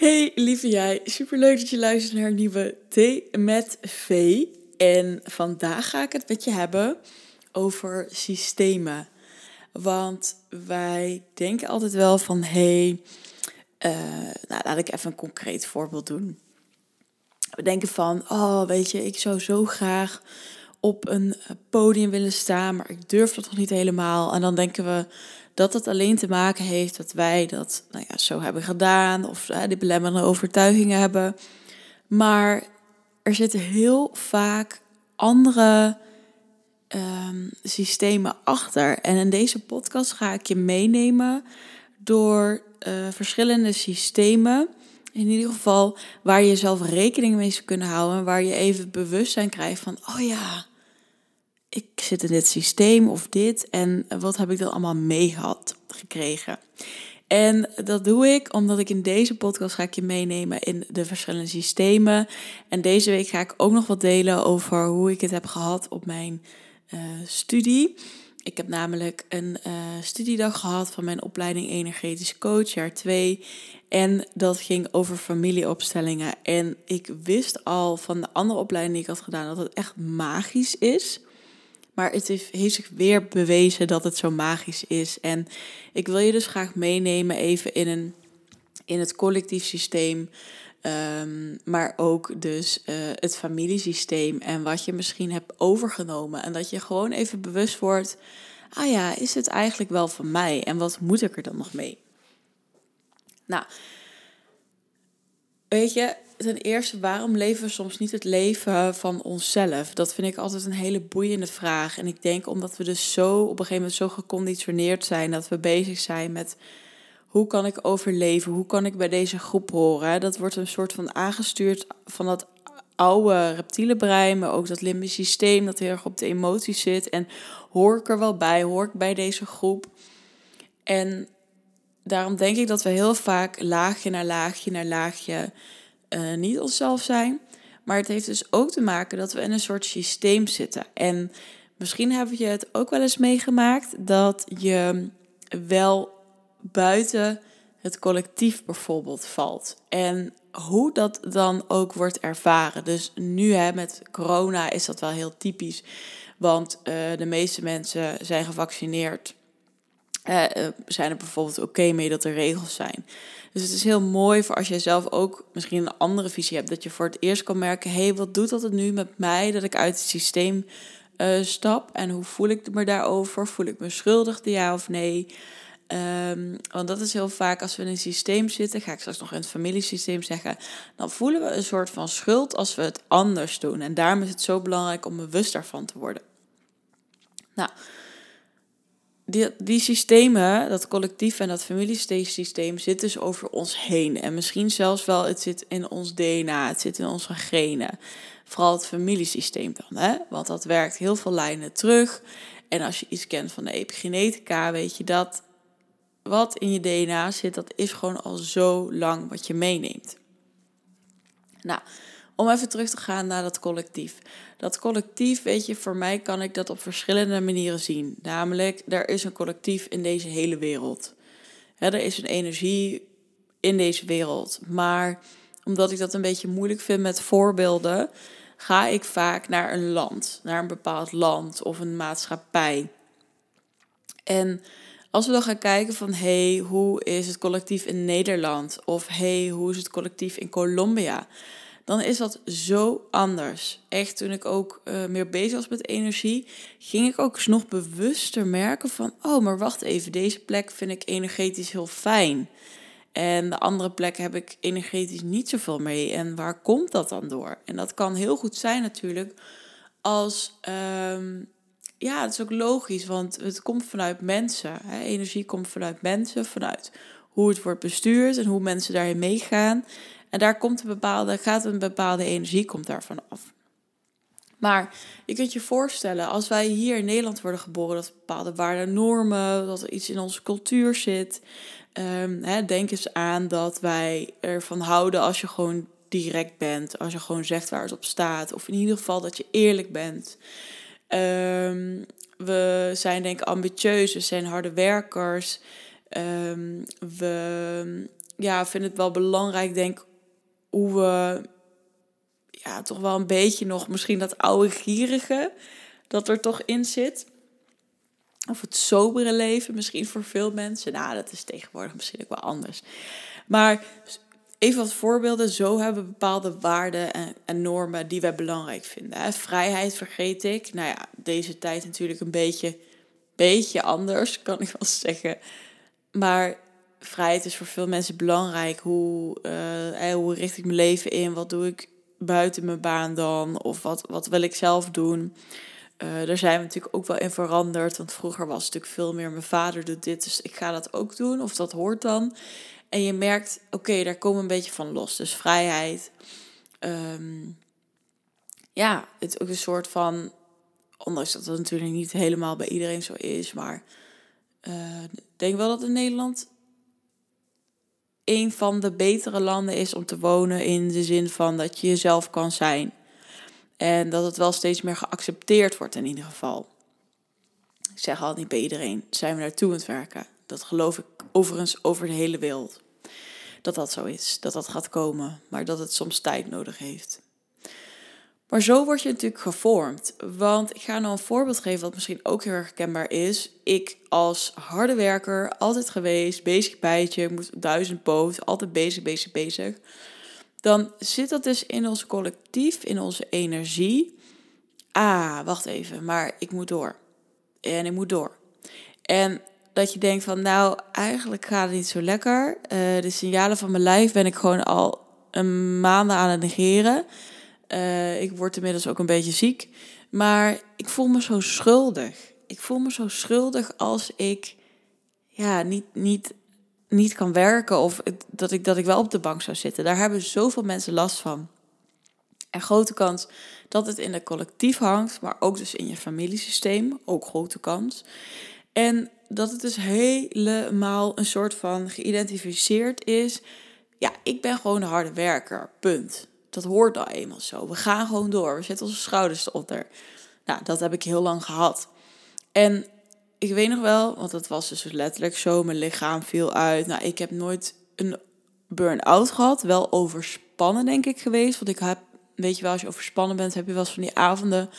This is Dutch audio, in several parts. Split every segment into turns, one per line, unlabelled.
Hey lieve jij, superleuk dat je luistert naar een nieuwe Thee met V. En vandaag ga ik het met je hebben over systemen. Want wij denken altijd wel van, hey, uh, nou laat ik even een concreet voorbeeld doen. We denken van, oh weet je, ik zou zo graag op een podium willen staan, maar ik durf dat nog niet helemaal. En dan denken we, dat het alleen te maken heeft dat wij dat nou ja, zo hebben gedaan of uh, die belemmerende overtuigingen hebben. Maar er zitten heel vaak andere um, systemen achter. En in deze podcast ga ik je meenemen door uh, verschillende systemen. In ieder geval waar je zelf rekening mee zou kunnen houden. Waar je even bewustzijn krijgt van, oh ja, ik zit in dit systeem of dit en wat heb ik dan allemaal mee gehad, gekregen. En dat doe ik omdat ik in deze podcast ga ik je meenemen in de verschillende systemen. En deze week ga ik ook nog wat delen over hoe ik het heb gehad op mijn uh, studie. Ik heb namelijk een uh, studiedag gehad van mijn opleiding energetisch coach, jaar 2. En dat ging over familieopstellingen. En ik wist al van de andere opleiding die ik had gedaan dat het echt magisch is. Maar het heeft, zich weer bewezen dat het zo magisch is. En ik wil je dus graag meenemen even in, een, in het collectief systeem. Um, maar ook dus uh, het familiesysteem en wat je misschien hebt overgenomen. En dat je gewoon even bewust wordt, ah ja, is het eigenlijk wel van mij? En wat moet ik er dan nog mee? Nou, weet je, ten eerste, waarom leven we soms niet het leven van onszelf? Dat vind ik altijd een hele boeiende vraag. En ik denk omdat we dus zo op een gegeven moment zo geconditioneerd zijn dat we bezig zijn met hoe kan ik overleven? Hoe kan ik bij deze groep horen? Dat wordt een soort van aangestuurd van dat oude reptiele brein, maar ook dat limbisch systeem dat heel erg op de emoties zit. En hoor ik er wel bij? Hoor ik bij deze groep? En daarom denk ik dat we heel vaak laagje naar laagje naar laagje uh, niet onszelf zijn. Maar het heeft dus ook te maken dat we in een soort systeem zitten. En misschien heb je het ook wel eens meegemaakt dat je wel buiten het collectief bijvoorbeeld valt. En hoe dat dan ook wordt ervaren. Dus nu hè, met corona is dat wel heel typisch. Want uh, de meeste mensen zijn gevaccineerd. Uh, zijn er bijvoorbeeld oké mee dat er regels zijn. Dus het is heel mooi voor als jij zelf ook misschien een andere visie hebt. Dat je voor het eerst kan merken: hé, wat doet dat het nu met mij? Dat ik uit het systeem uh, stap. En hoe voel ik me daarover? Voel ik me schuldig, ja of nee? Um, want dat is heel vaak als we in een systeem zitten, ga ik straks nog in het familiesysteem zeggen, dan voelen we een soort van schuld als we het anders doen. En daarom is het zo belangrijk om bewust daarvan te worden. Nou, die, die systemen, dat collectief en dat familiesysteem, zit dus over ons heen. En misschien zelfs wel, het zit in ons DNA, het zit in onze genen. Vooral het familiesysteem dan, hè? want dat werkt heel veel lijnen terug. En als je iets kent van de epigenetica, weet je dat wat in je DNA zit, dat is gewoon al zo lang wat je meeneemt. Nou, om even terug te gaan naar dat collectief. Dat collectief, weet je, voor mij kan ik dat op verschillende manieren zien. Namelijk, er is een collectief in deze hele wereld. er is een energie in deze wereld. Maar omdat ik dat een beetje moeilijk vind met voorbeelden, ga ik vaak naar een land, naar een bepaald land of een maatschappij. En als we dan gaan kijken van hey, hoe is het collectief in Nederland? Of hey, hoe is het collectief in Colombia? Dan is dat zo anders. Echt, toen ik ook uh, meer bezig was met energie, ging ik ook nog bewuster merken van, oh, maar wacht even, deze plek vind ik energetisch heel fijn. En de andere plekken heb ik energetisch niet zoveel mee. En waar komt dat dan door? En dat kan heel goed zijn natuurlijk als um, ja, het is ook logisch, want het komt vanuit mensen. Hè? Energie komt vanuit mensen, vanuit hoe het wordt bestuurd en hoe mensen daarin meegaan. En daar komt een bepaalde, gaat een bepaalde energie komt daarvan af. Maar je kunt je voorstellen, als wij hier in Nederland worden geboren, dat bepaalde waarden, normen, dat er iets in onze cultuur zit. Um, hè, denk eens aan dat wij ervan houden als je gewoon direct bent, als je gewoon zegt waar het op staat, of in ieder geval dat je eerlijk bent. Um, we zijn denk ik ambitieus, we zijn harde werkers. Um, we ja, vind het wel belangrijk, denk hoe we ja, toch wel een beetje nog misschien dat oude gierige dat er toch in zit. Of het sobere leven misschien voor veel mensen. Nou, dat is tegenwoordig misschien ook wel anders. Maar even wat voorbeelden. Zo hebben we bepaalde waarden en, en normen die wij belangrijk vinden. Vrijheid vergeet ik. Nou ja, deze tijd natuurlijk een beetje, beetje anders, kan ik wel zeggen. Maar vrijheid is voor veel mensen belangrijk. Hoe, uh, hoe richt ik mijn leven in? Wat doe ik buiten mijn baan dan? Of wat, wat wil ik zelf doen? Uh, daar zijn we natuurlijk ook wel in veranderd. Want vroeger was het natuurlijk veel meer mijn vader doet dit, dus ik ga dat ook doen. Of dat hoort dan. En je merkt, oké, daar komen een beetje van los. Dus vrijheid. Ehm, ja, het ook een soort van. Ondanks dat het natuurlijk niet helemaal bij iedereen zo is. Maar uh, ik denk wel dat in Nederland een van de betere landen is om te wonen. In de zin van dat je jezelf kan zijn. En dat het wel steeds meer geaccepteerd wordt in ieder geval. Ik zeg al niet bij iedereen, zijn we naartoe aan het werken. Dat geloof ik overigens over de hele wereld. Dat dat zo is, dat dat gaat komen, maar dat het soms tijd nodig heeft. Maar zo word je natuurlijk gevormd. Want ik ga nou een voorbeeld geven wat misschien ook heel erg herkenbaar is. Ik als harde werker, altijd geweest, bezig bijtje, moet duizend poot, altijd bezig, bezig, bezig dan zit dat dus in ons collectief, in onze energie. Ah, wacht even, maar ik moet door. En ik moet door. En dat je denkt van, nou, eigenlijk gaat het niet zo lekker. Uh, de signalen van mijn lijf ben ik gewoon al een maanden aan het negeren. Uh, ik word inmiddels ook een beetje ziek. Maar ik voel me zo schuldig. Ik voel me zo schuldig als ik ja, niet, niet niet kan werken of dat ik, dat ik wel op de bank zou zitten. Daar hebben zoveel mensen last van. En grote kans dat het in het collectief hangt, maar ook dus in je familiesysteem, ook grote kans. En dat het dus helemaal een soort van geïdentificeerd is. Ja, ik ben gewoon een harde werker, punt. Dat hoort nou eenmaal zo. We gaan gewoon door, we zetten onze schouders eronder. Nou, dat heb ik heel lang gehad. En ik weet nog wel, want dat was dus letterlijk zo. Mijn lichaam viel uit. Nou, ik heb nooit een burn-out gehad. Wel overspannen, denk ik, geweest. Want ik heb, weet je wel, als je overspannen bent, heb je wel eens van die avonden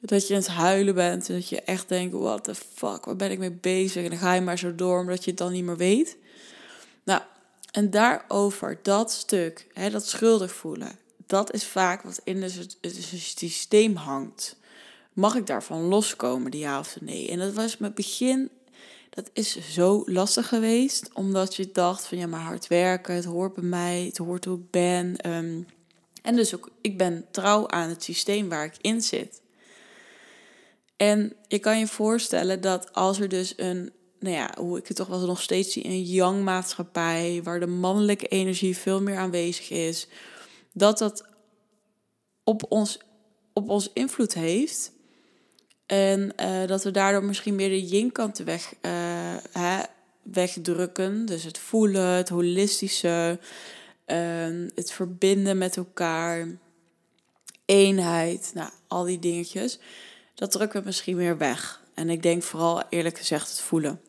dat je aan het huilen bent. En dat je echt denkt, what the fuck, waar ben ik mee bezig? En dan ga je maar zo door, omdat je het dan niet meer weet. Nou, en daarover, dat stuk, hè, dat schuldig voelen, dat is vaak wat in het systeem hangt mag ik daarvan loskomen, die ja of nee? En dat was mijn begin, dat is zo lastig geweest, omdat je dacht van ja, maar hard werken, het hoort bij mij, het hoort hoe ik ben. Ehm, en dus ook, ik ben trouw aan het systeem waar ik in zit. En je kan je voorstellen dat als er dus een, nou ja, hoe ik het toch wel nog steeds zie, een young maatschappij, waar de mannelijke energie veel meer aanwezig is, dat dat op ons, op ons invloed heeft. En uh, dat we daardoor misschien meer de yin-kant weg, uh, wegdrukken. Dus het voelen, het holistische, uh, het verbinden met elkaar, eenheid, nou, al die dingetjes. Dat drukken we misschien meer weg. En ik denk vooral eerlijk gezegd het voelen.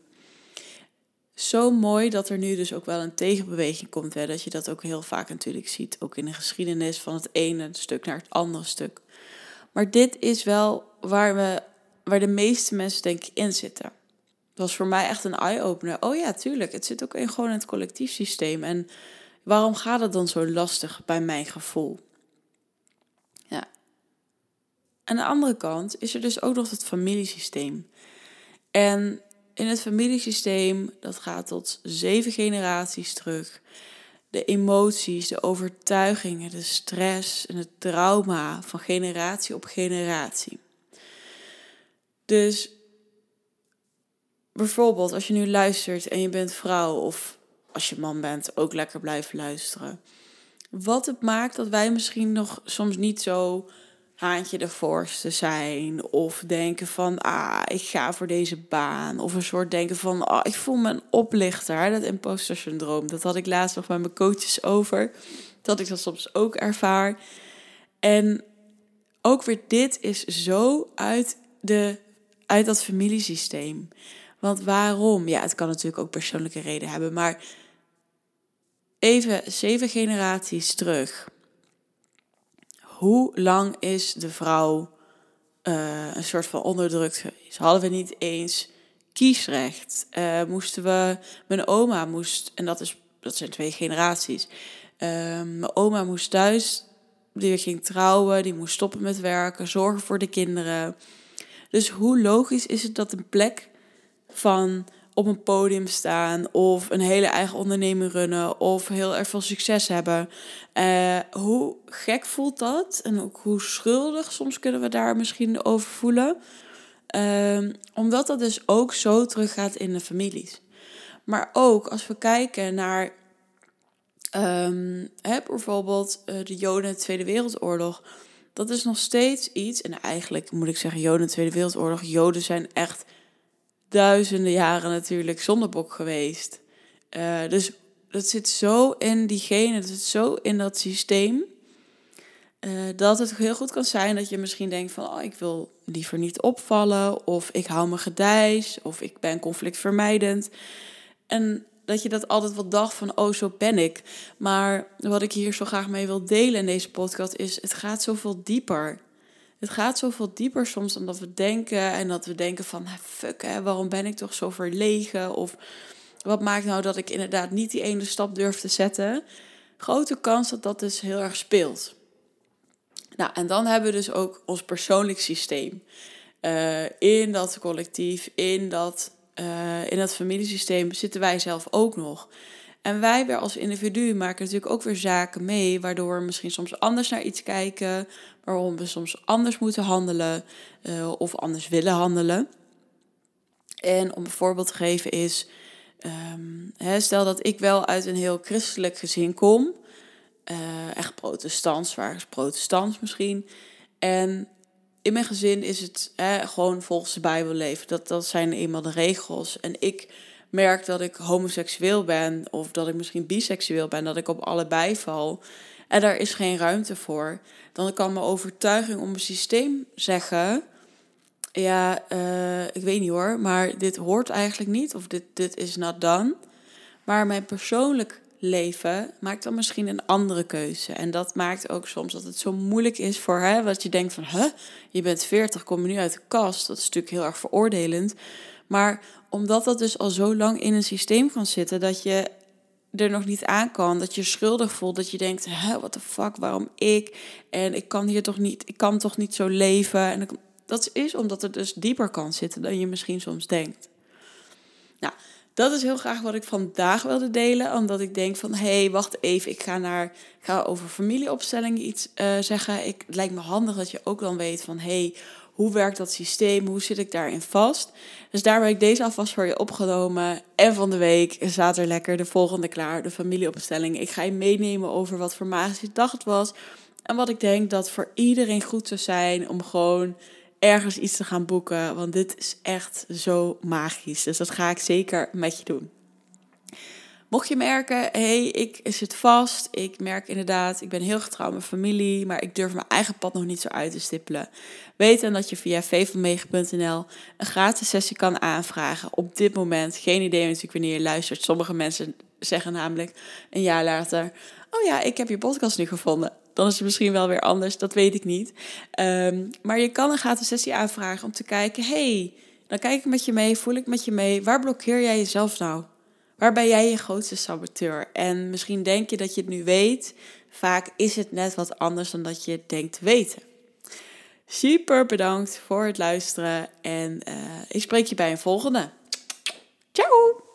Zo mooi dat er nu dus ook wel een tegenbeweging komt. Hè? Dat je dat ook heel vaak natuurlijk ziet. Ook in de geschiedenis van het ene stuk naar het andere stuk. Maar dit is wel waar, we, waar de meeste mensen denk ik in zitten. Dat was voor mij echt een eye-opener. Oh ja, tuurlijk. Het zit ook in gewoon het collectief systeem. En waarom gaat het dan zo lastig bij mijn gevoel? Ja. Aan de andere kant is er dus ook nog het familiesysteem. En in het familiesysteem, dat gaat tot zeven generaties terug de emoties, de overtuigingen, de stress en het trauma van generatie op generatie. Dus bijvoorbeeld als je nu luistert en je bent vrouw of als je man bent, ook lekker blijven luisteren. Wat het maakt dat wij misschien nog soms niet zo haantje de voorste zijn. Of denken van, ah, ik ga voor deze baan. Of een soort denken van, ah, ik voel me een oplichter. Dat imposter syndroom, dat had ik laatst nog met mijn coaches over. Dat ik dat soms ook ervaar. En ook weer dit is zo uit, de, uit dat familiesysteem. Want waarom? Ja, het kan natuurlijk ook persoonlijke reden hebben, maar even zeven generaties terug. Hoe lang is de vrouw uh, een soort van onderdrukt geweest? Hadden we niet eens kiesrecht? Uh, moesten we, mijn oma moest, en dat, is, dat zijn twee generaties. Uh, mijn oma moest thuis, die ging trouwen, die moest stoppen met werken, zorgen voor de kinderen. Dus hoe logisch is het dat een plek van op een podium staan of een hele eigen onderneming runnen of heel erg veel succes hebben. Uh, hoe gek voelt dat en ook hoe schuldig soms kunnen we daar misschien over voelen. Uh, omdat dat dus ook zo teruggaat in de families. Maar ook als we kijken naar um, hè, bijvoorbeeld uh, de Joden in de Tweede Wereldoorlog. Dat is nog steeds iets, en eigenlijk moet ik zeggen, Joden Tweede Wereldoorlog, Joden zijn echt duizenden jaren natuurlijk zondebok geweest. Uh, dus dat zit zo in die genen, dat zit zo in dat systeem. Uh, dat het heel goed kan zijn dat je misschien denkt van oh, ik wil liever niet opvallen, of ik hou me gedijs, of ik ben conflictvermijdend. En dat je dat altijd wel dacht van oh, zo ben ik. Maar wat ik hier zo graag mee wil delen in deze podcast is, het gaat zoveel dieper. Het gaat zoveel dieper soms dan dat we denken. En dat we denken van, fuck, hè, waarom ben ik toch zo verlegen? Of wat maakt nou dat ik inderdaad niet die ene stap durf te zetten? Grote kans dat dat dus heel erg speelt. Nou, en dan hebben we dus ook ons persoonlijk systeem. Uh, in dat collectief, in dat, uh, in dat familiesysteem zitten wij zelf ook nog. En wij weer als individu maken natuurlijk ook weer zaken mee, waardoor we misschien soms anders naar iets kijken, waarom we soms anders moeten handelen uh, of anders willen handelen. En om een voorbeeld te geven is, hè, stel dat ik wel uit een heel christelijk gezin kom, uh, echt protestants, waar is protestants misschien. En in mijn gezin is het gewoon volgens de Bijbel leven. Dat, dat zijn eenmaal de regels. En ik merk dat ik homoseksueel ben of dat ik misschien biseksueel ben, dat ik op allebei val en daar is geen ruimte voor, dan kan mijn overtuiging om een systeem zeggen: Ja, uh, ik weet niet hoor, maar dit hoort eigenlijk niet of dit, dit is not done. Maar mijn persoonlijk leven maakt dan misschien een andere keuze. En dat maakt ook soms dat het zo moeilijk is voor hè, wat je denkt van, huh, je bent 40, kom je nu uit de kast. Dat is natuurlijk heel erg veroordelend. Maar omdat dat dus al zo lang in een systeem kan zitten, dat je er nog niet aan kan, dat je schuldig voelt, dat je denkt, hè, what the fuck, waarom ik? En ik kan hier toch niet, ik kan toch niet zo leven? En dat is omdat het dus dieper kan zitten dan je misschien soms denkt. Nou, dat is heel graag wat ik vandaag wilde delen, omdat ik denk van, hé, hey, wacht even, ik ga naar, ga over familieopstellingen iets uh, zeggen. Ik, het lijkt me handig dat je ook dan weet van, hé, hey, hoe werkt dat systeem? Hoe zit ik daarin vast? Dus daar ben ik deze alvast voor je opgenomen. En van de week staat er lekker de volgende klaar, de familieopstelling. Ik ga je meenemen over wat voor magische dag het was. En wat ik denk dat voor iedereen goed zou zijn om gewoon ergens iets te gaan boeken. Want dit is echt zo magisch. Dus dat ga ik zeker met je doen. Mocht je merken, hé, hey, ik zit vast. Ik merk inderdaad, ik ben heel getrouwd met familie, maar ik durf mijn eigen pad nog niet zo uit te stippelen. Weet dan dat je via vvanmega.nl een gratis sessie kan aanvragen. Op dit moment, geen idee natuurlijk wanneer je luistert. Sommige mensen zeggen namelijk een jaar later, oh ja, ik heb je podcast nu gevonden. Dan is het misschien wel weer anders, dat weet ik niet. Um, maar je kan een gratis sessie aanvragen om te kijken, hey, dan kijk ik met je mee, voel ik met je mee. Waar blokkeer jij jezelf nou? Waar ben jij je grootste saboteur? En misschien denk je dat je het nu weet. Vaak is het net wat anders dan dat je denkt weten. Super bedankt voor het luisteren en eh, ik spreek je bij een volgende. Ciao!